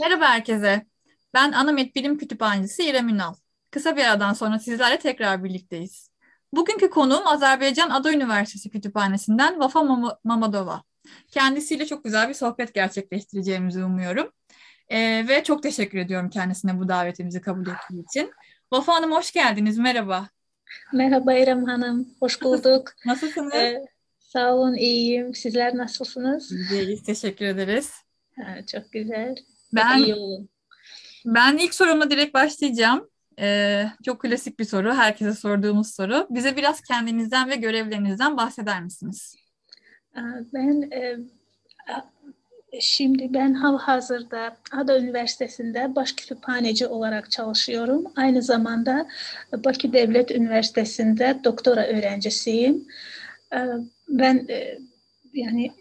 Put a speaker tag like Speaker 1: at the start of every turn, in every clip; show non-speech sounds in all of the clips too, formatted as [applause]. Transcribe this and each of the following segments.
Speaker 1: Merhaba herkese. Ben Anamet Bilim Kütüphanesi İrem Ünal. Kısa bir aradan sonra sizlerle tekrar birlikteyiz. Bugünkü konuğum Azerbaycan Ada Üniversitesi Kütüphanesi'nden Vafa Mamadova. Kendisiyle çok güzel bir sohbet gerçekleştireceğimizi umuyorum. Ee, ve çok teşekkür ediyorum kendisine bu davetimizi kabul ettiği için. Vafa Hanım hoş geldiniz. Merhaba.
Speaker 2: Merhaba İrem Hanım. Hoş bulduk.
Speaker 1: Nasılsınız?
Speaker 2: Ee, sağ olun, iyiyim. Sizler nasılsınız?
Speaker 1: İyiyiz, teşekkür ederiz.
Speaker 2: Ha, çok güzel.
Speaker 1: Ben,
Speaker 2: iyi olun.
Speaker 1: Ben ilk sorumla direkt başlayacağım. Ee, çok klasik bir soru, herkese sorduğumuz soru. Bize biraz kendinizden ve görevlerinizden bahseder misiniz?
Speaker 2: Ben e, şimdi ben hazırda Ada Üniversitesi'nde baş kütüphaneci olarak çalışıyorum. Aynı zamanda Bakü Devlet Üniversitesi'nde doktora öğrencisiyim. Ben e, yani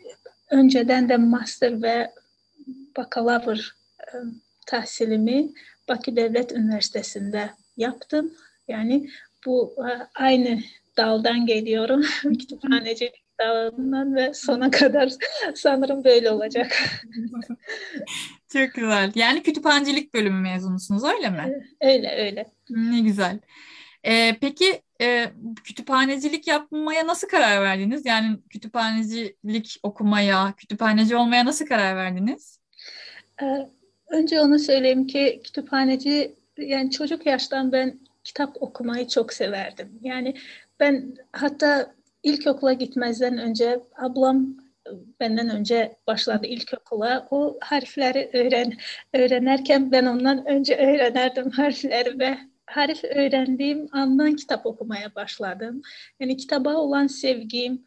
Speaker 2: önceden de master ve bakalavrı tahsilimi Bakü Devlet Üniversitesi'nde yaptım. Yani bu aynı daldan geliyorum. [laughs] Kütüphanecilik dalından ve sona kadar [laughs] sanırım böyle olacak. [laughs]
Speaker 1: Çok güzel. Yani kütüphanecilik bölümü mezunusunuz öyle mi?
Speaker 2: Öyle öyle.
Speaker 1: Ne güzel. Ee, peki e, kütüphanecilik yapmaya nasıl karar verdiniz? Yani kütüphanecilik okumaya, kütüphaneci olmaya nasıl karar verdiniz?
Speaker 2: Ee, önce onu söyleyeyim ki kütüphaneci yani çocuk yaştan ben kitap okumayı çok severdim. Yani ben hatta ilkokula gitmezden önce ablam benden önce başladı ilkokula. O harfleri öğren öğrenirken ben ondan önce öğrenirdim harfleri ve harf öğrendiğim andan kitap okumaya başladım. Yani kitaba olan sevgim,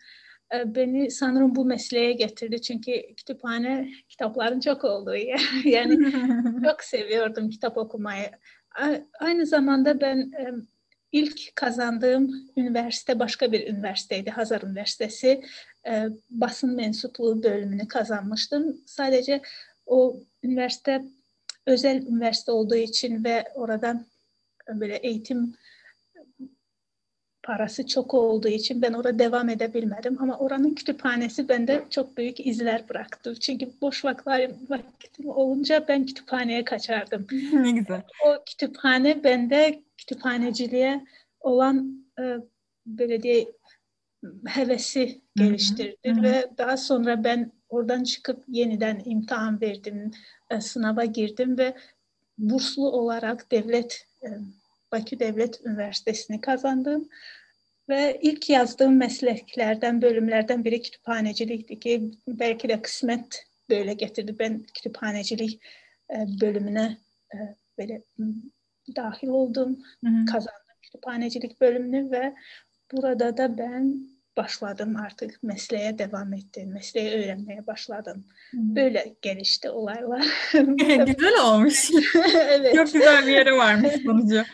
Speaker 2: beni sanırım bu mesleğe getirdi. Çünkü kütüphane kitapların çok olduğu yer. [laughs] yani [laughs] çok seviyordum kitap okumayı. Aynı zamanda ben ilk kazandığım üniversite başka bir üniversiteydi. Hazar Üniversitesi. Basın mensupluğu bölümünü kazanmıştım. Sadece o üniversite özel üniversite olduğu için ve oradan böyle eğitim parası çok olduğu için ben orada devam edebilmedim. Ama oranın kütüphanesi bende çok büyük izler bıraktı. Çünkü boş vakitler, vakitim olunca ben kütüphaneye kaçardım. [laughs]
Speaker 1: ne güzel.
Speaker 2: O kütüphane bende kütüphaneciliğe olan e, belediye hevesi geliştirdi hı hı. ve daha sonra ben oradan çıkıp yeniden imtihan verdim, e, sınava girdim ve burslu olarak devlet e, Bakü Devlet Üniversitesi'ni kazandım. Ve ilk yazdığım mesleklerden, bölümlerden biri kütüphanecilikti ki belki de kısmet böyle getirdi. Ben kütüphanecilik e, bölümüne e, böyle dahil oldum, hı hı. kazandım kütüphanecilik bölümünü ve burada da ben başladım artık mesleğe devam ettim. Mesleği öğrenmeye başladım. Hmm. Böyle gelişti olaylar. [laughs]
Speaker 1: güzel olmuş. [laughs] evet. Çok güzel bir yere varmış [laughs] sonucu.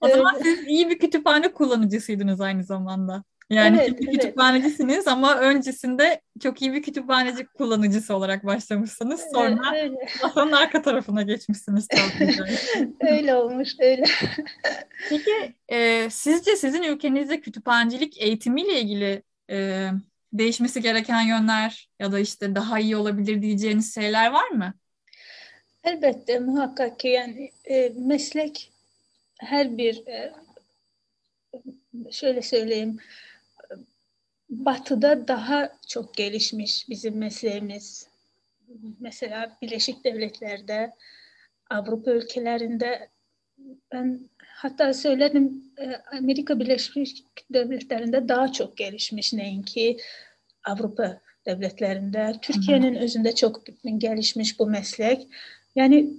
Speaker 1: O evet. zaman siz iyi bir kütüphane kullanıcısıydınız aynı zamanda. Yani evet, evet. kütüphanecisiniz ama öncesinde çok iyi bir kütüphaneci kullanıcısı olarak başlamışsınız. Sonra evet, masanın arka tarafına geçmişsiniz.
Speaker 2: öyle olmuş, öyle.
Speaker 1: Peki e, sizce sizin ülkenizde kütüphanecilik eğitimiyle ilgili e, değişmesi gereken yönler ya da işte daha iyi olabilir diyeceğiniz şeyler var mı?
Speaker 2: Elbette muhakkak ki yani e, meslek her bir e, şöyle söyleyeyim batıda daha çok gelişmiş bizim mesleğimiz. Mesela Birleşik Devletler'de, Avrupa ülkelerinde ben hatta söyledim e, Amerika Birleşik Devletleri'nde daha çok gelişmiş neyinki Avrupa devletlerinde. Türkiye'nin özünde çok gelişmiş bu meslek. Yani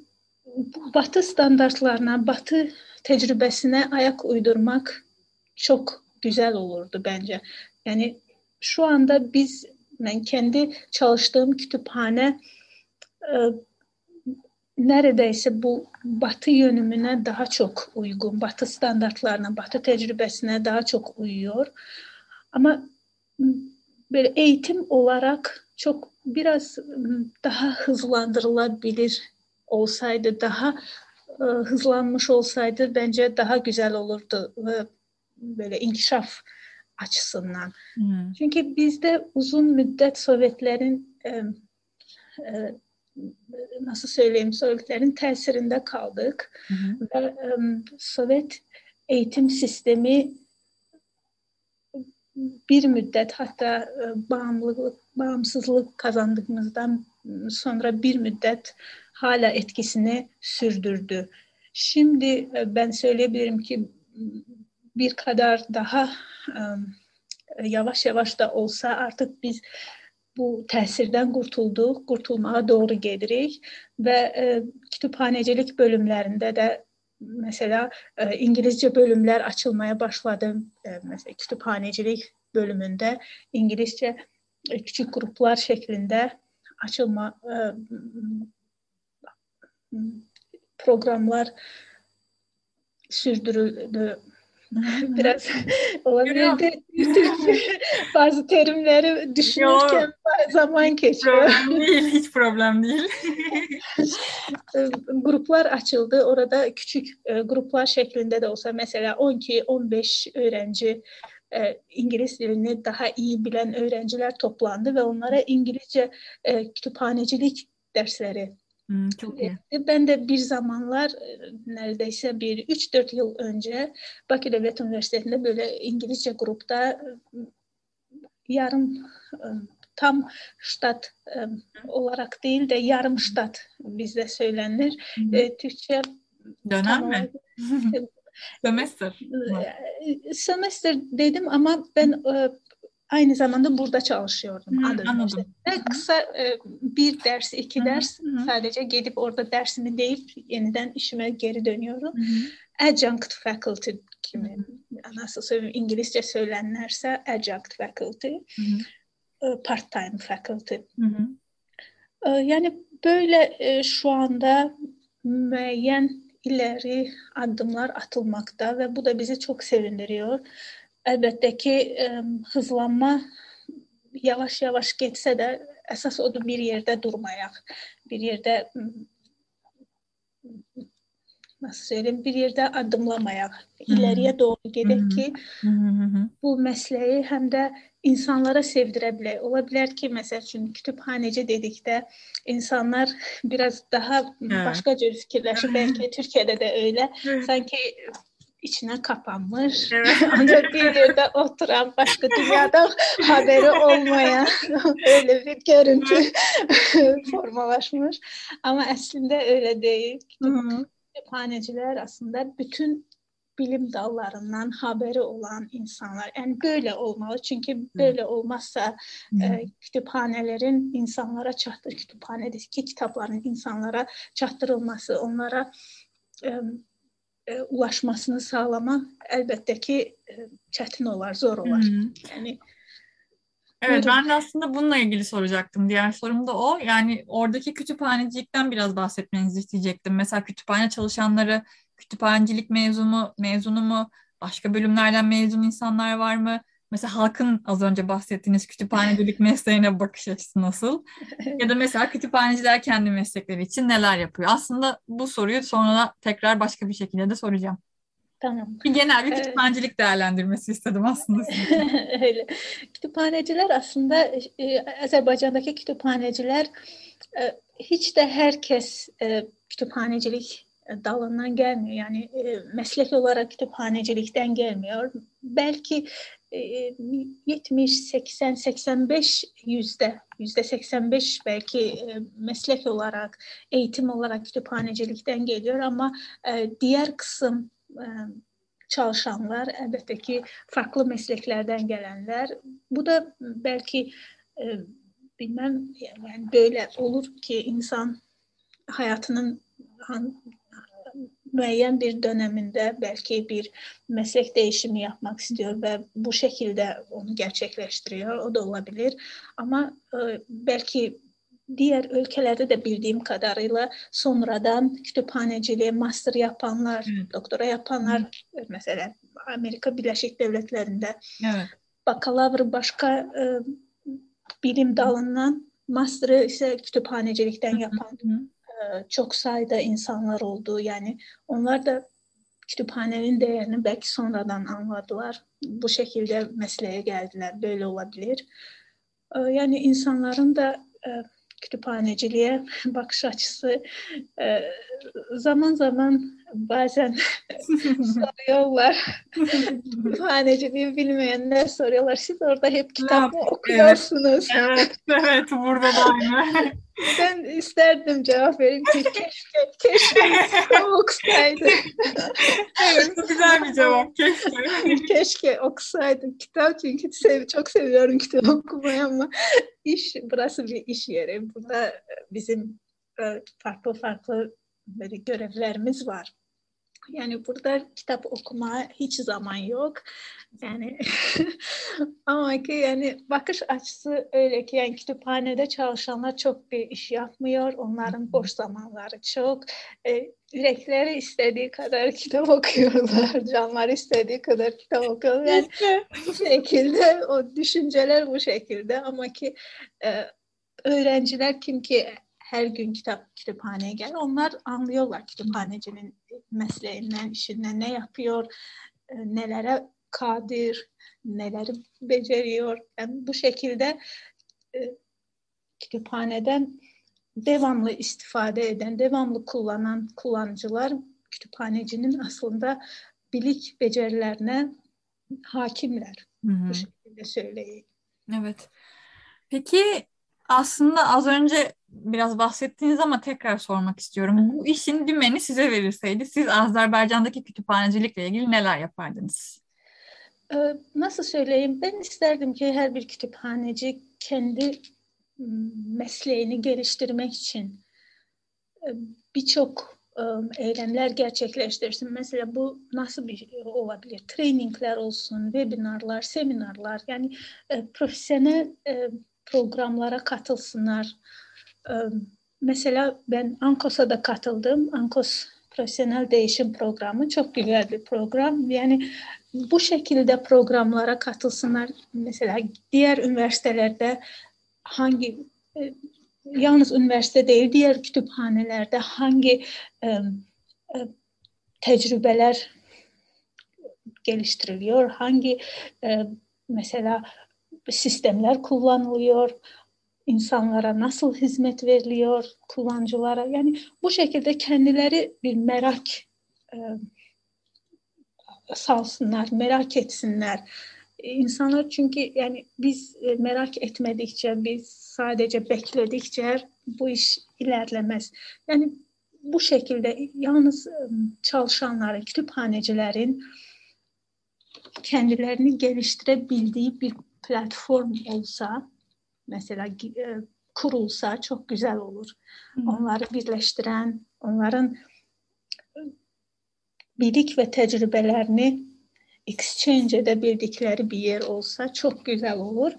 Speaker 2: bu batı standartlarına, batı tecrübesine ayak uydurmak çok güzel olurdu bence. Yani şu anda biz ben kendi çalıştığım kütüphane e, neredeyse bu batı yönümüne daha çok uygun, batı standartlarına, batı tecrübesine daha çok uyuyor. Ama böyle eğitim olarak çok biraz daha hızlandırılabilir olsaydı, daha e, hızlanmış olsaydı bence daha güzel olurdu e, böyle inkişaf açısından. Hmm. Çünkü bizde uzun müddet Sovyetlerin e, e, nasıl söyleyeyim Sovyetlerin tesirinde kaldık hı hı. ve e, Sovyet eğitim sistemi bir müddet hatta e, bağımlılık, bağımsızlık kazandığımızdan sonra bir müddet hala etkisini sürdürdü. Şimdi e, ben söyleyebilirim ki bir kadar daha e, yavaş yavaş da olsa artık biz bu təsirdən qurtulduq, qurtulmağa doğru gedirik və e, kitabxanəcilik bölümlərində də məsələ e, ingiliscə bölümlər açılmaya başladı. E, məsələn, kitabxanəcilik bölümündə ingiliscə e, kiçik qruplar şəklində açılma e, proqramlar sürdürüldü Biraz [laughs] olabilir [laughs] bazı terimleri düşünürken Yo, zaman geçiyor.
Speaker 1: Problem değil, hiç problem değil. [laughs]
Speaker 2: gruplar açıldı. Orada küçük e, gruplar şeklinde de olsa mesela 12-15 öğrenci e, İngiliz dilini daha iyi bilen öğrenciler toplandı ve onlara İngilizce e, kütüphanecilik dersleri
Speaker 1: Hmm, çok iyi.
Speaker 2: Ben de bir zamanlar e, neredeyse bir 3-4 yıl önce Bakü Devlet Üniversitesi'nde böyle İngilizce grupta e, yarım e, tam ştat olarak değil de yarım ştat bizde söylenir. Hmm. Türkçe
Speaker 1: Dönem mi? Semester. [laughs]
Speaker 2: Semester dedim ama ben aynı zamanda burada çalışıyordum.
Speaker 1: Hmm, anladım.
Speaker 2: Kısa e, bir ders, iki hı ders hı. sadece gidip orada dersimi deyip yeniden işime geri dönüyorum. Hı Adjunct faculty kimi nasıl söyleyeyim İngilizce söylenirse adjunct faculty, hı e, part time faculty. Hı hı. E, yani böyle şu anda müeyyen ileri adımlar atılmakta ve bu da bizi çok sevindiriyor Əlbəttə ki, ə, hızlanma yavaş-yavaş getsə də əsas odur bir yerdə durmayaq. Bir yerdə nasıl söyləyim, bir yerdə addımlamayaq. İləriyə doğru gedək ki, bu məsləyi həm də insanlara sevdirə bilək. Ola bilər ki, məsəl üçün kütüphanəci dedikdə insanlar biraz daha başqa cür fikirləşir. Bəlkə [laughs] Türkiyədə də elə. Sanki içine kapanmış. Evet. [laughs] Ancak bir yerde oturan başka dünyada haberi olmayan [laughs] öyle bir görüntü [laughs] formalaşmış. Ama aslında öyle değil. Kütüphaneciler aslında bütün bilim dallarından haberi olan insanlar. Yani böyle olmalı. Çünkü böyle olmazsa e, kütüphanelerin insanlara çattır, kütüphanedeki kitapların insanlara çattırılması, onlara e, e, ulaşmasını sağlama elbette ki e, çetin olar, zor olar. Hı-hı. Yani
Speaker 1: Evet ben de aslında bununla ilgili soracaktım. Diğer sorum da o. Yani oradaki kütüphanecilikten biraz bahsetmenizi isteyecektim. Mesela kütüphane çalışanları kütüphanecilik mezunu, mezunu mu? Başka bölümlerden mezun insanlar var mı? Mesela halkın az önce bahsettiğiniz kütüphanecilik mesleğine bakış açısı nasıl? [laughs] ya da mesela kütüphaneciler kendi meslekleri için neler yapıyor? Aslında bu soruyu sonra tekrar başka bir şekilde de soracağım.
Speaker 2: Tamam.
Speaker 1: Bir genel bir kütüphanecilik değerlendirmesi istedim aslında. [laughs]
Speaker 2: Öyle. Kütüphaneciler aslında e, Azerbaycan'daki kütüphaneciler e, hiç de herkes e, kütüphanecilik dalından gelmiyor. Yani e, meslek olarak kütüphanecilikten gelmiyor. Belki 70, 80, 85 yüzde, yüzde 85 belki e, meslek olarak, eğitim olarak kütüphanecilikten geliyor ama e, diğer kısım e, çalışanlar elbette ki farklı mesleklerden gelenler. Bu da belki bilmem yani böyle olur ki insan hayatının müəyyən bir dönəmində bəlkə bir məslək dəyişimi yapmaq istəyir və bu şəkildə onu gerçəkləşdirir. O da ola bilər. Amma ə, bəlkə digər ölkələrdə də bildiyim kadarıyla sonradan kütüphanəciliyə master yapanlar, Hı. doktora yapanlar, Hı. məsələn, Amerika Birləşik Dövlətlərində evet. bakalavr başqa ə, bilim dalından, masterı isə kütüphanəcilikdən yapan Hı -hı. E, çox sayda insanlar oldu. Yəni onlar da kütüphanənin dəyərini bəlkə sonradan anladılar. Bu şəkildə məsələyə gəldilər. Belə ola bilər. E, yəni insanların da e, kütüphanəciliyə [laughs] baxış açısı zaman-zaman bazen [laughs] soruyorlar. [laughs] Kütüphaneciliği bilmeyenler soruyorlar. Siz orada hep kitap mı okuyorsunuz?
Speaker 1: Evet, evet burada da aynı. [laughs]
Speaker 2: Ben isterdim cevap vereyim ki keşke, keşke okusaydım.
Speaker 1: evet, bu güzel bir cevap. Keşke.
Speaker 2: keşke okusaydım kitap çünkü sev çok seviyorum kitap okumayı ama iş burası bir iş yeri. Burada bizim farklı farklı böyle görevlerimiz var. Yani burada kitap okuma hiç zaman yok. Yani [laughs] ama ki yani bakış açısı öyle ki yani kütüphanede çalışanlar çok bir iş yapmıyor. Onların boş zamanları çok. E, yürekleri istediği kadar kitap okuyorlar. [laughs] Canlar istediği kadar kitap okuyorlar. Yani bu şekilde o düşünceler bu şekilde ama ki e, öğrenciler kim ki her gün kitap kütüphaneye gel. Onlar anlıyorlar kütüphanecinin mesleğinden, işinden ne yapıyor, e, nelere kadir, neleri beceriyor. Yani bu şekilde e, kütüphaneden devamlı istifade eden, devamlı kullanan kullanıcılar kütüphanecinin aslında bilik becerilerine hakimler. Hı-hı. Bu şekilde söyleyeyim.
Speaker 1: Evet. Peki aslında az önce biraz bahsettiğiniz ama tekrar sormak istiyorum. Bu işin dümeni size verilseydi siz Azerbaycan'daki kütüphanecilikle ilgili neler yapardınız?
Speaker 2: Ee, nasıl söyleyeyim? Ben isterdim ki her bir kütüphaneci kendi mesleğini geliştirmek için e, birçok e, eylemler gerçekleştirsin. Mesela bu nasıl bir olabilir? Trainingler olsun, webinarlar, seminarlar. Yani profesyonel programlara katılsınlar. Mesela ben Ankos'a da katıldım. Ankos Profesyonel Değişim Programı çok güzel bir program. Yani bu şekilde programlara katılsınlar. Mesela diğer üniversitelerde hangi e, yalnız üniversite değil diğer kütüphanelerde hangi e, e, tecrübeler geliştiriliyor, hangi e, mesela sistemler kullanılıyor, insanlara nasıl hizmet veriliyor, kullanıcılara. Yani bu şekilde kendileri bir merak e, salsınlar, merak etsinler. İnsanlar çünkü yani biz e, merak etmedikçe, biz sadece bekledikçe bu iş ilerlemez. Yani bu şekilde yalnız e, çalışanların, kütüphanecilerin kendilerini geliştirebildiği bir platform olsa mesela e, kurulsa çok güzel olur. Hmm. Onları birleştiren, onların e, bilik ve tecrübelerini exchange edebildikleri bir yer olsa çok güzel olur.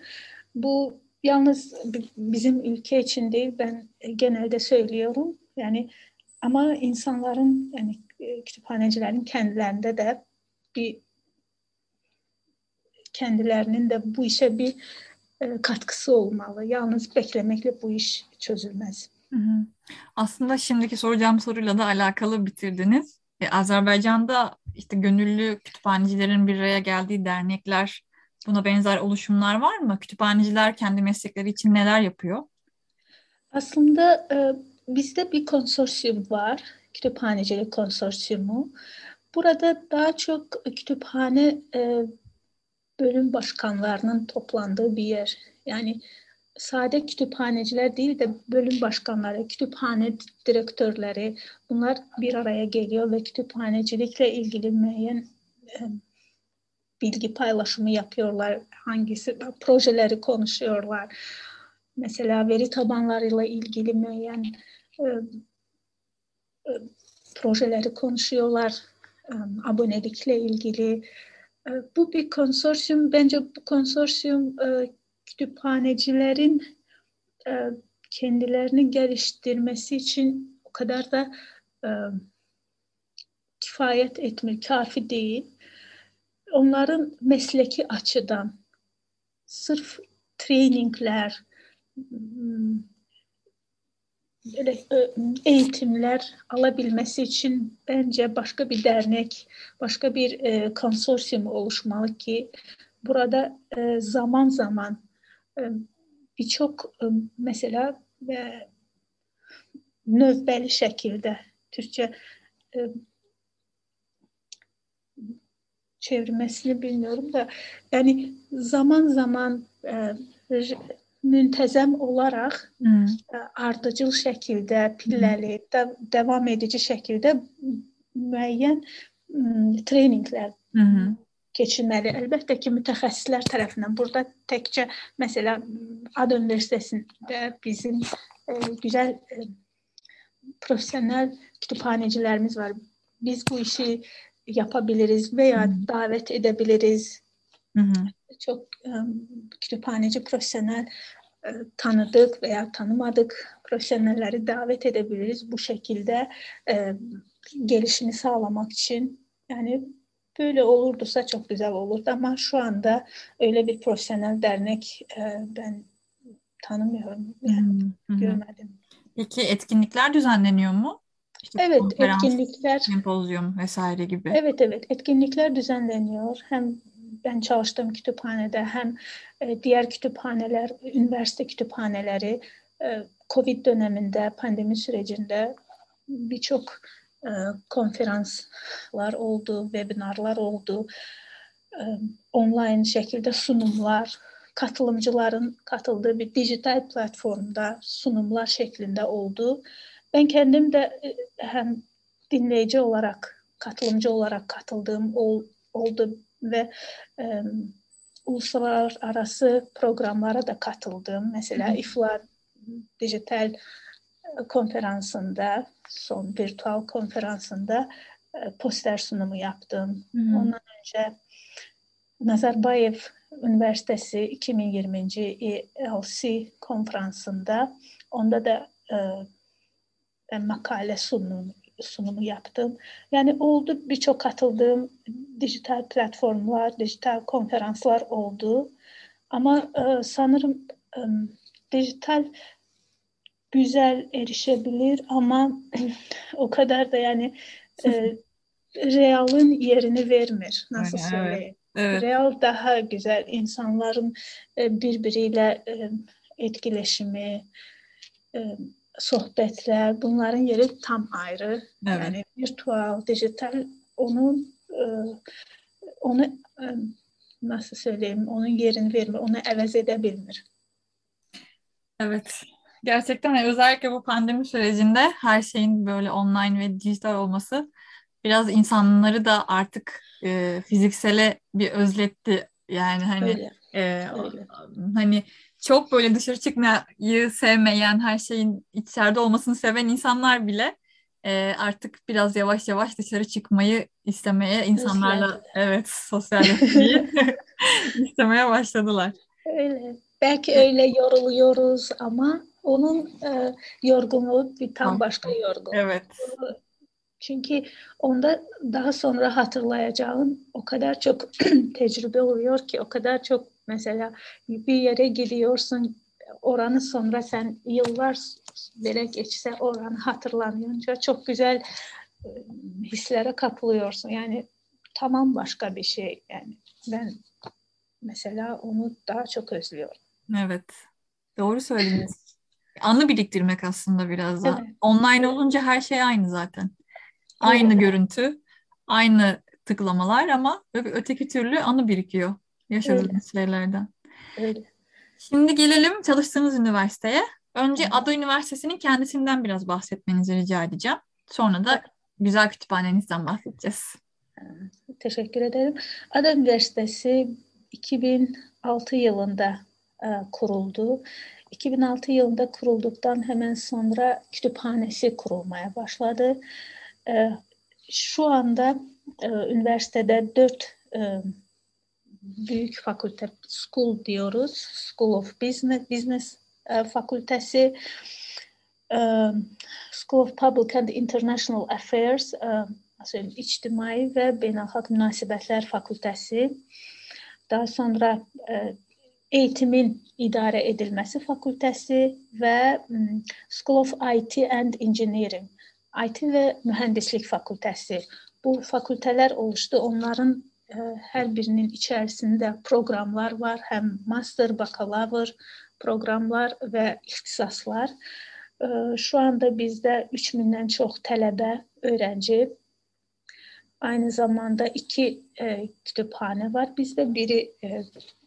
Speaker 2: Bu yalnız bizim ülke için değil ben genelde söylüyorum. Yani ama insanların yani e, kütüphanecilerin kendilerinde de bir kendilerinin de bu işe bir e, katkısı olmalı. Yalnız beklemekle bu iş çözülmez. Hı hı.
Speaker 1: Aslında şimdiki soracağım soruyla da alakalı bitirdiniz. Ee, Azerbaycan'da işte gönüllü kütüphanecilerin bir araya geldiği dernekler, buna benzer oluşumlar var mı? Kütüphaneciler kendi meslekleri için neler yapıyor?
Speaker 2: Aslında e, bizde bir konsorsiyum var, kütüphanecilik konsorsiyumu. Burada daha çok kütüphane e, bölüm başkanlarının toplandığı bir yer. Yani sade kütüphaneciler değil de bölüm başkanları, kütüphane direktörleri bunlar bir araya geliyor ve kütüphanecilikle ilgili müeyyen e, bilgi paylaşımı yapıyorlar. Hangisi projeleri konuşuyorlar. Mesela veri tabanlarıyla ilgili müeyyen e, e, projeleri konuşuyorlar. E, abonelikle ilgili bu bir konsorsiyum. Bence bu konsorsiyum e, kütüphanecilerin e, kendilerini geliştirmesi için o kadar da kifayet etmiyor, kafi değil. Onların mesleki açıdan sırf trainingler, e, eğitimler alabilmesi için bence başka bir dernek, başka bir e, konsorsiyum oluşmalı ki burada e, zaman zaman e, birçok e, mesela və növbəli şəkildə Türkçə e, çevirmesini bilmiyorum da yani zaman zaman e, müntəzəm olaraq hmm. Ardıcıl şəkildə, pilləli, də, davam edici şəkildə müəyyən treninqlər hmm. keçirməli. Əlbəttə ki, mütəxəssislər tərəfindən. Burada təkcə məsələ Ad Universitetində bizim e, gözəl e, professional kütüphanecilərimiz var. Biz bu işi yapabiliriz veya hmm. davet Hmm. Çok um, kütüphaneci profesyonel e, tanıdık veya tanımadık profesyonelleri davet edebiliriz bu şekilde e, gelişini sağlamak için. Yani böyle olurduysa çok güzel olurdu ama şu anda öyle bir profesyonel dernek e, ben tanımıyorum. Yani hmm. görmedim.
Speaker 1: Peki etkinlikler düzenleniyor mu?
Speaker 2: İşte evet, etkinlikler,
Speaker 1: sempozyum vesaire gibi.
Speaker 2: Evet, evet, etkinlikler düzenleniyor. Hem ben çalıştığım kütüphanede hem e, diğer kütüphaneler, üniversite kütüphaneleri e, Covid döneminde, pandemi sürecinde birçok e, konferanslar oldu, webinarlar oldu, online şekilde sunumlar, katılımcıların katıldığı bir dijital platformda sunumlar şeklinde oldu. Ben kendim de hem dinleyici olarak, katılımcı olarak katıldığım ol, oldu ve e, uluslararası programlara da katıldım. Mesela Hı. İFLA dijital konferansında, son virtual konferansında e, poster sunumu yaptım. Hı. Ondan önce Nazarbayev Üniversitesi 2020. ELC konferansında onda da e, ben makale sunum, sunumu yaptım. Yani oldu birçok katıldığım dijital platformlar, dijital konferanslar oldu. Ama e, sanırım e, dijital güzel erişebilir ama [clears throat] o kadar da yani e, realın yerini vermir. Nasıl evet, söyleyeyim? Evet. Real daha güzel. insanların e, birbiriyle e, etkileşimi, e, sohbetler bunların yeri tam ayrı. Evet. Yani virtual, dijital onun e, onu e, nasıl söyleyeyim onun yerini verme, onu əvəz edebilir.
Speaker 1: Evet. Gerçekten özellikle bu pandemi sürecinde her şeyin böyle online ve dijital olması biraz insanları da artık e, fiziksele bir özletti. Yani hani Öyle. E, Öyle. hani çok böyle dışarı çıkmayı sevmeyen, her şeyin içeride olmasını seven insanlar bile e, artık biraz yavaş yavaş dışarı çıkmayı istemeye, insanlarla Sosyal. evet sosyalleşmeyi [laughs] istemeye başladılar.
Speaker 2: Öyle. Belki öyle yoruluyoruz ama onun e, yorgunluğu bir tam başka yorgunluk.
Speaker 1: Evet.
Speaker 2: Çünkü onda daha sonra hatırlayacağın o kadar çok [clears throat] tecrübe oluyor ki, o kadar çok mesela bir yere gidiyorsun, oranı sonra sen yıllar bile geçse oranı hatırlanınca çok güzel e, hislere kapılıyorsun. Yani tamam başka bir şey yani. Ben mesela onu daha çok özlüyorum.
Speaker 1: Evet. Doğru söylediniz. [laughs] Anı biriktirmek aslında biraz da. Evet. Online olunca her şey aynı zaten. Aynı evet. görüntü, aynı tıklamalar ama öteki türlü anı birikiyor yaşadığınız Öyle. şeylerden.
Speaker 2: Öyle.
Speaker 1: Şimdi gelelim çalıştığınız üniversiteye. Önce Ada Üniversitesi'nin kendisinden biraz bahsetmenizi rica edeceğim. Sonra da güzel kütüphanenizden bahsedeceğiz.
Speaker 2: Teşekkür ederim. Ada Üniversitesi 2006 yılında e, kuruldu. 2006 yılında kurulduktan hemen sonra kütüphanesi kurulmaya başladı. E, şu anda e, üniversitede dört e, böyük fakültə school diyoruz. School of Business, Business e, ə, fakültəsi ə, e, School of Public and International Affairs, ə, məsələn, ictimai və beynəlxalq münasibətlər fakültəsi. Daha sonra ə, eğitimin idarə edilməsi fakültəsi və School of IT and Engineering, IT və mühəndislik fakültəsi. Bu fakültələr oluşdu. Onların hər birinin içərisində proqramlar var, həm master, bakalavr proqramlar və ixtisaslar. Şu anda bizdə 3000-dən çox tələbə, öyrənci Aynı zamanda iki e, kütüphane var bizdə. Biri e,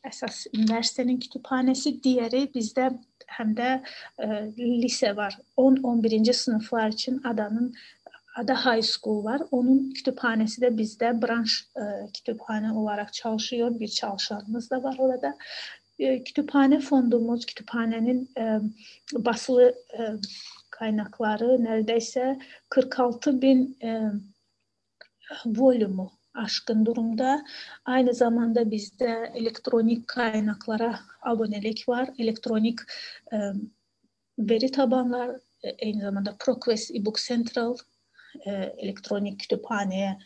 Speaker 2: əsas üniversitenin kütüphanəsi, digəri bizdə həm də e, lisə var. 10-11-ci siniflər üçün adanın Ada High School var. Onun kütüphanesi de bizde branş e, kütüphane olarak çalışıyor. Bir çalışanımız da var orada. E, kütüphane fondumuz, kütüphanenin e, basılı e, kaynakları neredeyse 46 bin e, volümü aşkın durumda. Aynı zamanda bizde elektronik kaynaklara abonelik var. Elektronik e, veri tabanlar, e, aynı zamanda ProQuest eBook Central e, elektronik kütüphaneye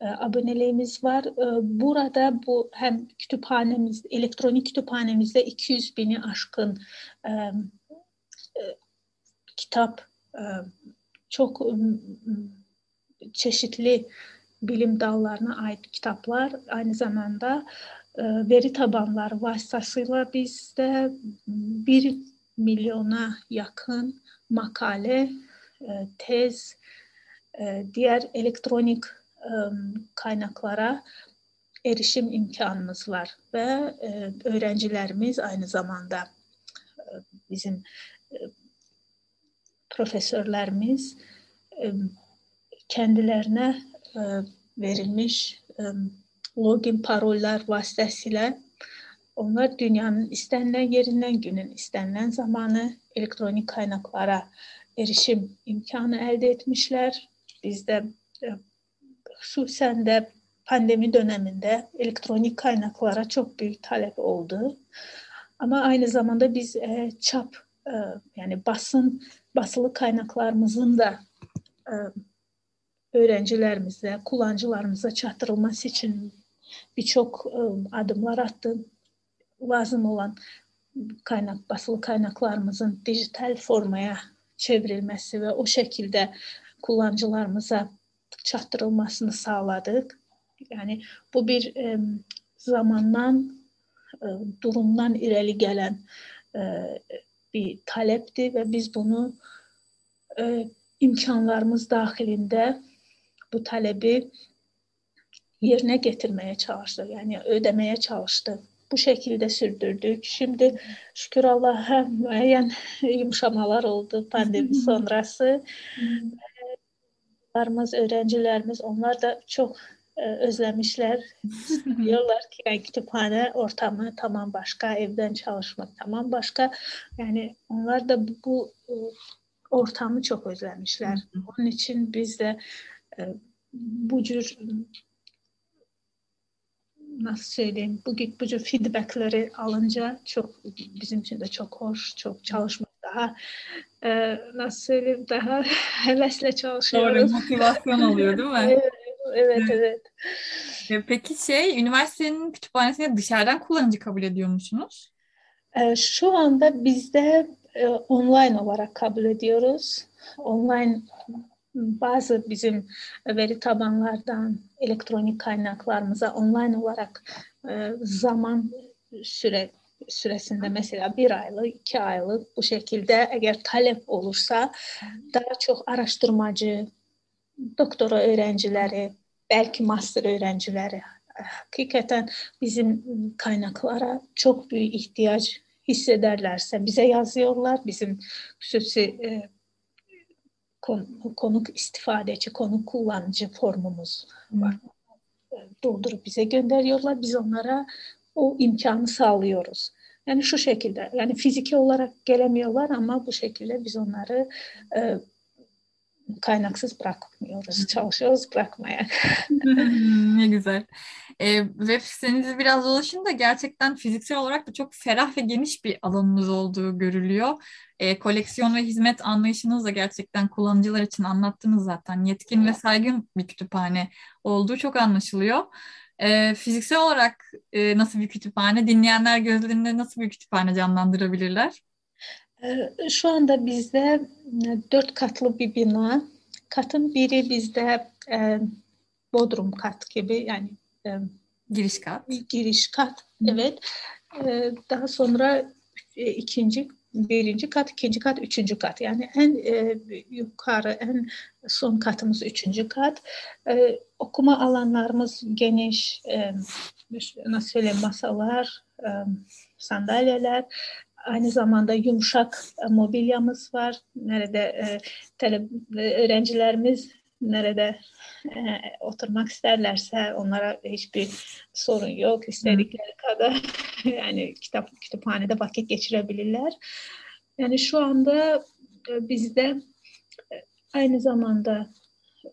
Speaker 2: e, aboneliğimiz var. E, burada bu hem kütüphanemiz, elektronik kütüphanemizde 200 bini aşkın e, e, kitap, e, çok e, çeşitli bilim dallarına ait kitaplar aynı zamanda e, veri tabanları vasıtasıyla bizde bir milyona yakın makale, e, tez, diğer elektronik kaynaklara erişim imkanımız var və öyrəncilərimiz aynı zamanda bizim professorlarımız kəndilərinə verilmiş login parollar vasitəsilə onlar dünyanın istənilən yerindən günün istənilən zamanı elektronik qaynaqlara erişim imkanı əldə etmişlər bizdə e, xüsusən də pandemi dönəmində elektronik qaynaqlara çox böyük tələb oldu. Amma aynı zamanda biz ə, çap, ə, yəni basın, basılı qaynaqlarımızın da ə, öyrəncilərimizə, kullanıcılarımıza çatdırılması üçün bir çox addımlar atdı. Lazım olan qaynaq basılı qaynaqlarımızın dijital formaya çevrilməsi və o şəkildə ə, kullanıcılarımıza çatdırılmasını sağladıq. Yəni bu bir ə, zamandan ə, durumdan irəli gələn ə, bir tələbdir və biz bunu ə, imkanlarımız daxilində bu tələbi yerinə getirməyə çalışdıq. Yəni ödəməyə çalışdıq. Bu şəkildə sürdürdük. Şimdi şükür Allah'a müəyyən yumşamalar oldu pandemi [laughs] sonrası. Hmm. Öğrencilerimiz, öğrencilerimiz onlar da çok e, özlemişler. [laughs] Diyorlar ki yani kütüphane ortamı tamam başka, evden çalışmak tamam başka. Yani onlar da bu, bu e, ortamı çok özlemişler. Onun için biz de e, bu cür nasıl söyleyeyim bu, bu cür feedbackleri alınca çok bizim için de çok hoş, çok çalışmak daha e, nasıl söyleyeyim daha [laughs] hevesle çalışıyoruz.
Speaker 1: Doğru motivasyon oluyor değil mi? [laughs]
Speaker 2: evet, evet, evet.
Speaker 1: E, peki şey üniversitenin kütüphanesine dışarıdan kullanıcı kabul ediyor musunuz?
Speaker 2: E, şu anda bizde e, online olarak kabul ediyoruz. Online bazı bizim veri tabanlardan elektronik kaynaklarımıza online olarak e, zaman süre süresinde mesela bir aylık, iki aylık bu şekilde eğer talep olursa daha çok araştırmacı, doktora öğrencileri, belki master öğrencileri hakikaten bizim kaynaklara çok büyük ihtiyaç hissederlerse bize yazıyorlar. Bizim hususi e, konuk istifadeci, konuk kullanıcı formumuz var. Hmm. Doldurup bize gönderiyorlar. Biz onlara o imkanı sağlıyoruz. Yani şu şekilde, yani fiziki olarak gelemiyorlar ama bu şekilde biz onları e, kaynaksız bırakmıyoruz. Çalışıyoruz bırakmaya. [laughs]
Speaker 1: ne güzel. [laughs] E, web sitenizi biraz dolaşın da gerçekten fiziksel olarak da çok ferah ve geniş bir alanınız olduğu görülüyor. E, koleksiyon ve hizmet anlayışınız da gerçekten kullanıcılar için anlattınız zaten. Yetkin ve saygın bir kütüphane olduğu çok anlaşılıyor. E, fiziksel olarak e, nasıl bir kütüphane? Dinleyenler gözlerinde nasıl bir kütüphane canlandırabilirler?
Speaker 2: Ee, şu anda bizde e, dört katlı bir bina. Katın biri bizde e, bodrum kat gibi yani
Speaker 1: e, giriş kat.
Speaker 2: Giriş kat, evet. E, daha sonra e, ikinci birinci kat, ikinci kat, üçüncü kat. Yani en e, yukarı, en son katımız üçüncü kat. E, okuma alanlarımız geniş, e, nasıl söyleyeyim, masalar, e, sandalyeler, aynı zamanda yumuşak e, mobilyamız var. Nerede e, tele, öğrencilerimiz nerede e, oturmak isterlerse onlara hiçbir sorun yok. İstedikleri kadar [laughs] yani kitap kütüphanede vakit geçirebilirler. Yani şu anda e, bizde e, aynı zamanda e,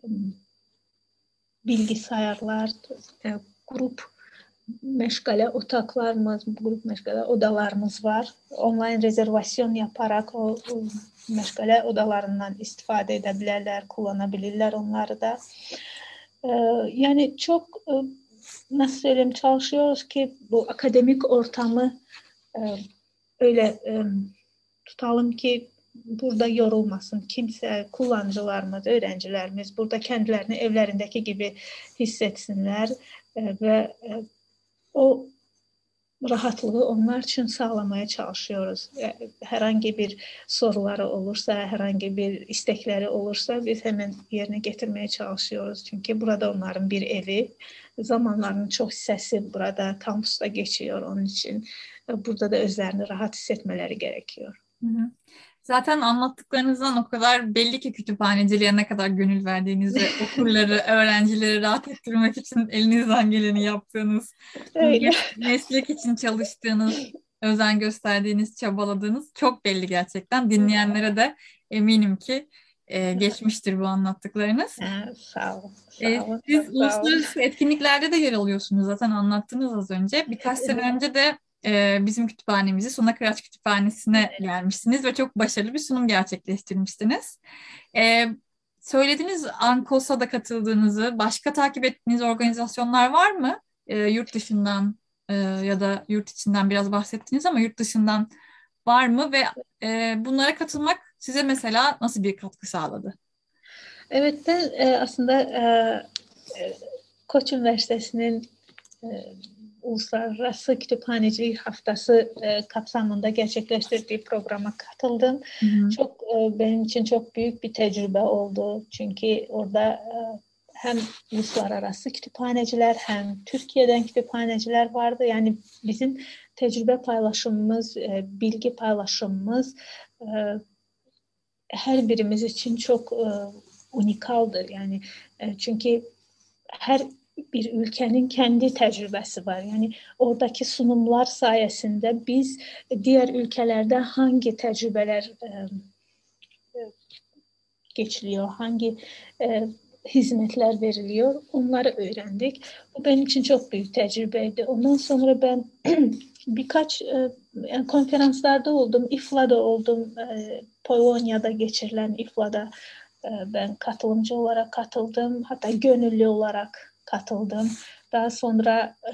Speaker 2: bilgisayarlar, e, grup meşgale otaklarımız, grup meşgale odalarımız var. Online rezervasyon yaparak o, o meşgale odalarından istifade edebilirler, kullanabilirler onları da. Ee, yani çok e, nasıl söyleyeyim çalışıyoruz ki bu akademik ortamı e, öyle e, tutalım ki burada yorulmasın. Kimse, kullanıcılarımız, öğrencilerimiz burada kendilerini evlerindeki gibi hissetsinler ve o rahatlığı onlar üçün sağlamaya çalışıyoruz. Hər hansı bir soruları olursa, hər hansı bir istəkləri olursa biz həmin yerinə yetirməyə çalışıyoruz. Çünki burada onların bir evi, zamanlarının çox hissəsi burada kampusda keçiyor. Onun üçün burada da özlərini rahat hiss etmələri gərəkiyor. Hı -hı.
Speaker 1: Zaten anlattıklarınızdan o kadar belli ki kütüphaneciliğe ne kadar gönül verdiğinizi, [laughs] okurları, öğrencileri rahat ettirmek için elinizden geleni yaptığınız, Öyle. meslek için çalıştığınız, özen gösterdiğiniz, çabaladığınız çok belli gerçekten. Dinleyenlere de eminim ki e, geçmiştir bu anlattıklarınız.
Speaker 2: Evet, sağ olun. Sağ e, olun
Speaker 1: siz uluslararası etkinliklerde de yer alıyorsunuz zaten anlattınız az önce. Birkaç sene önce de e, bizim kütüphanemizi Suna Kıraç Kütüphanesi'ne gelmişsiniz ve çok başarılı bir sunum gerçekleştirmiştiniz. E, söylediğiniz Ankos'a da katıldığınızı, başka takip ettiğiniz organizasyonlar var mı? E, yurt dışından e, ya da yurt içinden biraz bahsettiniz ama yurt dışından var mı ve e, bunlara katılmak size mesela nasıl bir katkı sağladı?
Speaker 2: Evet ben e, aslında e Koç Üniversitesi'nin e, Uluslararası Kütüphanecilik Haftası e, kapsamında gerçekleştirdiği programa katıldım. Hı hı. Çok e, benim için çok büyük bir tecrübe oldu. Çünkü orada e, hem uluslararası kütüphaneciler hem Türkiye'den kütüphaneciler vardı. Yani bizim tecrübe paylaşımımız, e, bilgi paylaşımımız e, her birimiz için çok e, unikaldır. Yani e, çünkü her bir ölkənin kəndi təcrübəsi var. Yəni ordakı sunumlar sayəsində biz digər ölkələrdə hangi təcrübələr ə, e, keçiliyor, e, hangi e, ə, hizmətlər veriliyor, onları öyrəndik. Bu mənim üçün çox böyük təcrübə idi. Ondan sonra mən [clears throat] birkaç ə, konferanslarda oldum, İFLA-da oldum, ə, Polonya'da keçirilən İFLA-da ə, mən katılımcı olaraq katıldım, hətta gönüllü olaraq katıldım. Daha sonra e,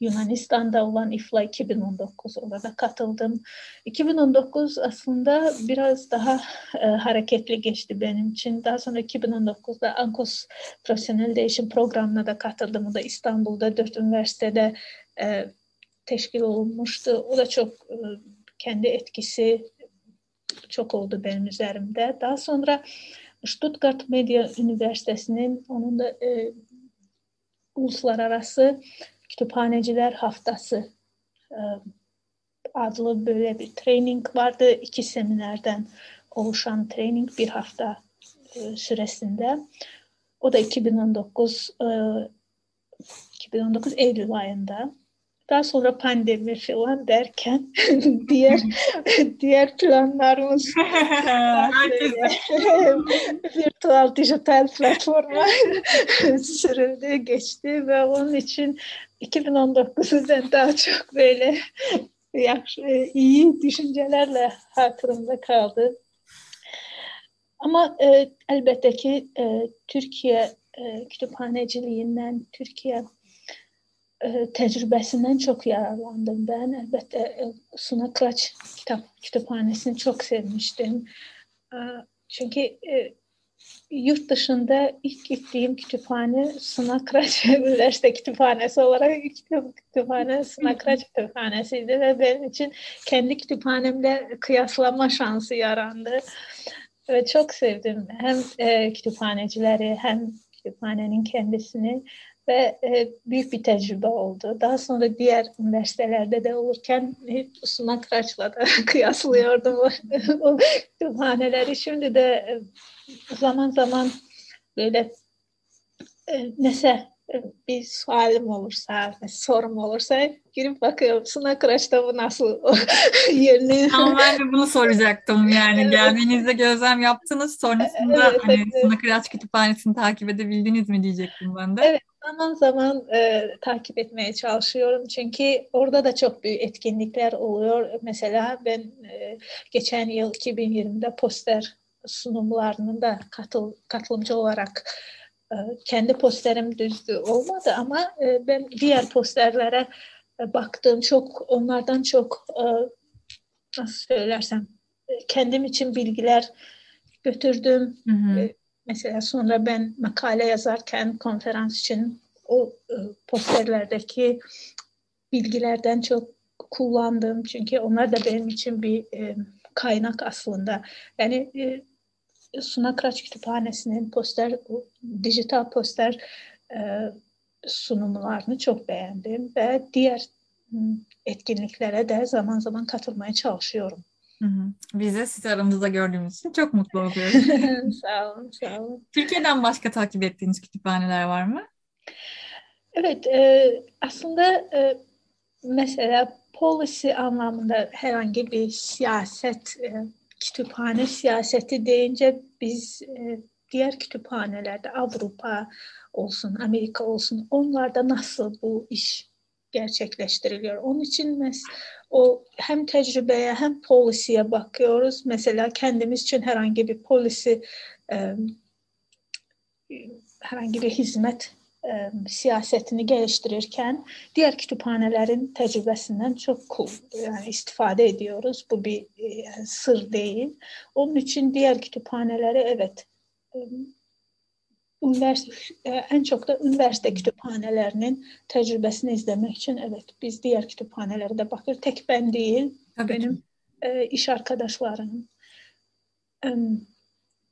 Speaker 2: Yunanistan'da olan İFLA 2019 orada katıldım. 2019 aslında biraz daha e, hareketli geçti benim için. Daha sonra 2019'da Ankos Profesyonel Değişim Programı'na da katıldım. O da İstanbul'da dört üniversitede e, teşkil olmuştu. O da çok e, kendi etkisi çok oldu benim üzerimde. Daha sonra Stuttgart Medya Üniversitesi'nin onun da e, Uluslararası Kütüphaneciler Haftası e, adlı böyle bir training vardı. İki seminerden oluşan training bir hafta e, süresinde. O da 2019 2019 Eylül ayında. Daha sonra pandemi falan derken [laughs] diğer diğer planlarımız [laughs] [laughs] virtual dijital platforma sürüldü, geçti ve onun için 2019'u ben daha çok böyle iyi düşüncelerle hatırımda kaldı. Ama e, elbette ki e, Türkiye e, kütüphaneciliğinden, Türkiye e, tecrübesinden çok yararlandım ben. Elbette e, Suna Kıraç kitap kütüphanesini çok sevmiştim. E, çünkü e, yurt dışında ilk gittiğim kütüphane Sunakraç [laughs] Üniversite Kütüphanesi olarak ilk kütüphane Sunakraç Kütüphanesi'ydi ve benim için kendi kütüphanemle kıyaslama şansı yarandı. Ve çok sevdim hem e, kütüphanecileri hem kütüphanenin kendisini ve e, büyük bir tecrübe oldu. Daha sonra diğer üniversitelerde de olurken hep Suna Kıraç'la da [laughs] kıyaslıyordum o, [laughs] kütüphaneleri. Şimdi de e, zaman zaman böyle e, nese e, bir sualim olursa, sorum olursa girip bakıyorum Suna Kıraç'ta bu nasıl [laughs]
Speaker 1: yerini. Ama ben de bunu soracaktım yani evet. geldiğinizde gözlem yaptınız sonrasında evet, hani evet. Suna Kıraç kütüphanesini takip edebildiniz mi diyecektim ben de.
Speaker 2: Evet zaman zaman e, takip etmeye çalışıyorum çünkü orada da çok büyük etkinlikler oluyor. Mesela ben e, geçen yıl 2020'de poster sunumlarının da katıl, katılımcı olarak e, kendi posterim düzdü olmadı ama e, ben diğer posterlere e, baktım çok onlardan çok e, nasıl söylersem e, kendim için bilgiler götürdüm. Hı hı. E, Mesela sonra ben makale yazarken konferans için o e, posterlerdeki bilgilerden çok kullandım. Çünkü onlar da benim için bir e, kaynak aslında. Yani e, Suna Kıraç Kütüphanesi'nin poster, dijital poster e, sunumlarını çok beğendim ve diğer etkinliklere de zaman zaman katılmaya çalışıyorum.
Speaker 1: Biz de sizi aramızda gördüğümüz için çok mutlu oluyoruz. [laughs]
Speaker 2: sağ olun, sağ olun.
Speaker 1: Türkiye'den başka takip ettiğiniz kütüphaneler var mı?
Speaker 2: Evet, e, aslında e, mesela policy anlamında herhangi bir siyaset, e, kütüphane siyaseti deyince biz e, diğer kütüphanelerde Avrupa olsun, Amerika olsun onlarda nasıl bu iş gerçekleştiriliyor. Onun için mes o hem tecrübeye hem polisiye bakıyoruz. Mesela kendimiz için herhangi bir polisi e, herhangi bir hizmet e, siyasetini geliştirirken diğer kütüphanelerin tecrübesinden çok yani istifade ediyoruz. Bu bir e, sır değil. Onun için diğer kütüphaneleri evet e, üniversite, e, en çok da üniversite kütüphanelerinin tecrübesini izlemek için evet biz diğer kütüphanelere de bakır. Tek ben değil, Tabii benim e, iş arkadaşlarım. E,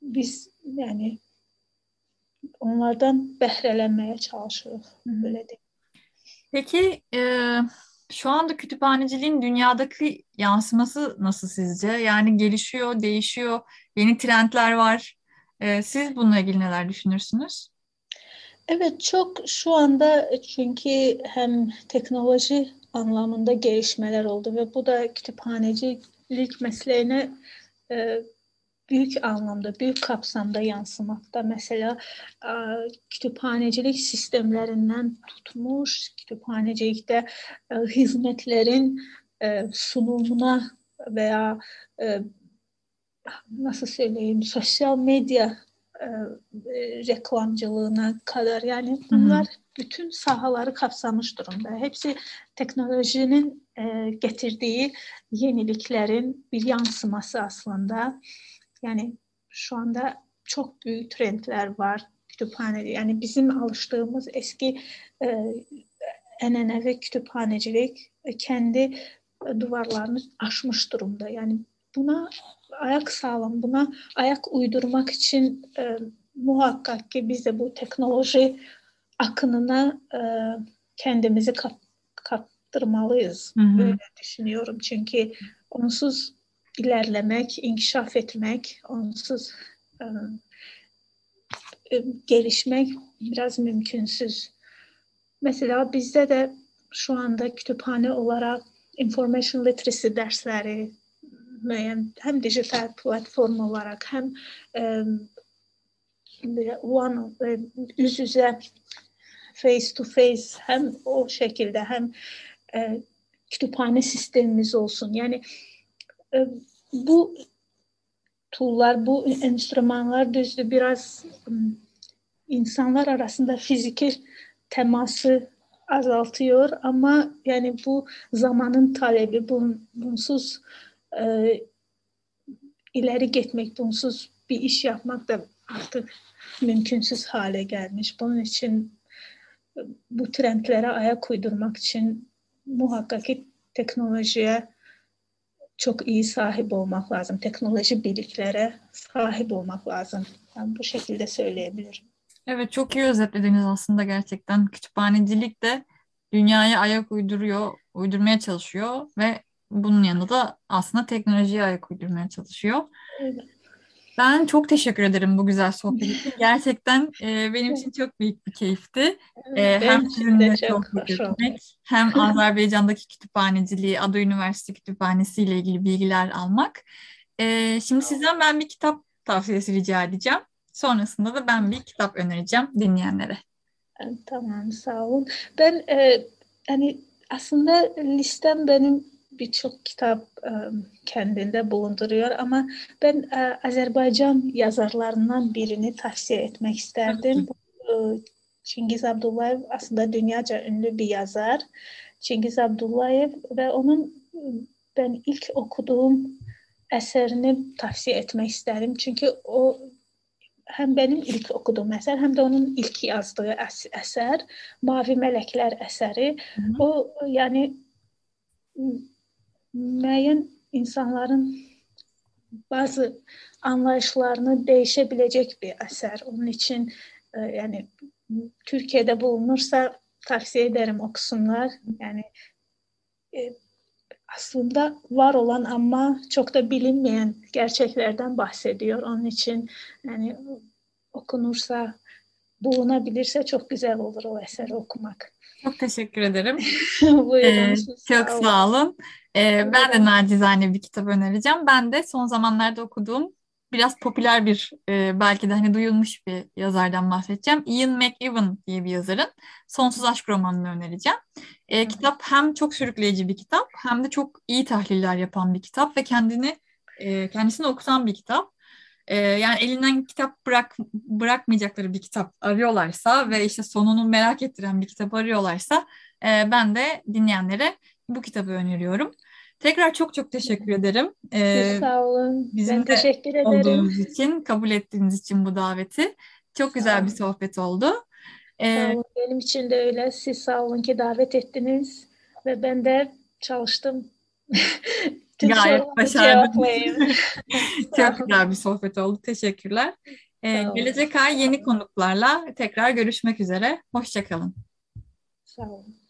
Speaker 2: biz yani onlardan behrelenmeye çalışıyoruz. Böyle değil.
Speaker 1: Peki e, şu anda kütüphaneciliğin dünyadaki yansıması nasıl sizce? Yani gelişiyor, değişiyor, yeni trendler var. Ee, siz bununla ilgili neler düşünürsünüz?
Speaker 2: Evet çok şu anda çünkü hem teknoloji anlamında gelişmeler oldu ve bu da kütüphanecilik mesleğine e, büyük anlamda, büyük kapsamda yansımakta. Mesela e, kütüphanecilik sistemlerinden tutmuş, kütüphanecilikte e, hizmetlerin e, sunumuna veya e, nasıl söyleyeyim sosyal medya e, e, reklamcılığına kadar yani bunlar Hı-hı. bütün sahaları kapsamış durumda. Hepsi teknolojinin e, getirdiği yeniliklerin bir yansıması aslında. Yani şu anda çok büyük trendler var kütüphane. Yani bizim alıştığımız eski e, enenevi kütüphanecilik kendi duvarlarını aşmış durumda. Yani buna ayak sağlam, buna ayak uydurmak için e, muhakkak ki biz de bu teknoloji akınına e, kendimizi. Hı hı. Böyle düşünüyorum. Çünkü onsuz ilerlemek, inkişaf etmek, onsuz e, e, gelişmek biraz mümkünsüz. Mesela bizde de şu anda kütüphane olarak information literacy dersleri, müəyyən hem dijital platform olarak hem e, one yüz yüze face to face hem o şekilde hem e, sistemimiz olsun. Yani e, bu tool'lar, bu enstrümanlar düzdür biraz insanlar arasında fiziki teması azaltıyor ama yani bu zamanın talebi bun, bunsuz e, ileri gitmek, bunsuz bir iş yapmak da artık mümkünsüz hale gelmiş. Bunun için bu trendlere ayak uydurmak için muhakkak ki teknolojiye çok iyi sahip olmak lazım. Teknoloji birliklere sahip olmak lazım. Ben bu şekilde söyleyebilirim.
Speaker 1: Evet çok iyi özetlediniz aslında gerçekten. Kütüphanecilik de dünyaya ayak uyduruyor, uydurmaya çalışıyor ve bunun yanında da aslında teknolojiye ayak uydurmaya çalışıyor. Evet. Ben çok teşekkür ederim bu güzel sohbet için. [laughs] Gerçekten e, benim için çok büyük bir keyifti. E, hem sizinle sohbet etmek, hem [laughs] Azerbaycan'daki kütüphaneciliği, Ada Üniversitesi Kütüphanesi ile ilgili bilgiler almak. E, şimdi sizden ben bir kitap tavsiyesi rica edeceğim. Sonrasında da ben bir kitap önereceğim dinleyenlere.
Speaker 2: Tamam, sağ olun. Ben e, hani aslında listem benim bir çox kitab ə, kəndində bulunduruyor, amma mən ə, e, Azərbaycan yazarlarından birini tövsiyə etmək istərdim. Ə, e, Çingiz Abdullayev aslında dünyaca ünlü bir yazar. Çingiz Abdullayev və onun mən ilk oxuduğum əsərini tövsiyə etmək istərdim. Çünki o həm mənim ilk oxuduğum əsər, həm də onun ilk yazdığı əs əsər Mavi Mələklər əsəri. Hı -hı. O yəni müəyyən insanların bazı anlayışlarını değişebilecek bir eser. Onun için e, yani Türkiye'de bulunursa tavsiye ederim okusunlar. Yani e, aslında var olan ama çok da bilinmeyen gerçeklerden bahsediyor. Onun için yani okunursa, bulunabilirse çok güzel olur o eseri okumak.
Speaker 1: Çok teşekkür ederim. [laughs] Buyurun. Ee, çok sağ olun. Ee, ben de nacizane bir kitap önereceğim. Ben de son zamanlarda okuduğum biraz popüler bir e, belki de hani duyulmuş bir yazardan bahsedeceğim. Ian McEwan diye bir yazarın Sonsuz Aşk romanını önereceğim. E, kitap hem çok sürükleyici bir kitap hem de çok iyi tahliller yapan bir kitap ve kendini e, kendisini okutan bir kitap. E, yani elinden kitap bırak bırakmayacakları bir kitap arıyorlarsa ve işte sonunu merak ettiren bir kitap arıyorlarsa e, ben de dinleyenlere bu kitabı öneriyorum. Tekrar çok çok teşekkür ederim.
Speaker 2: Ee, sağ olun.
Speaker 1: Bizim ben teşekkür ederim. olduğumuz için, kabul ettiğiniz için bu daveti. Çok güzel bir sohbet oldu.
Speaker 2: Ee, sağ olun. Benim için de öyle. Siz sağ olun ki davet ettiniz. Ve ben de çalıştım. [laughs]
Speaker 1: Gayet başardınız. [laughs] [laughs] çok güzel bir sohbet oldu. Teşekkürler. Ee, gelecek ay yeni konuklarla tekrar görüşmek üzere. Hoşçakalın.
Speaker 2: Sağ olun.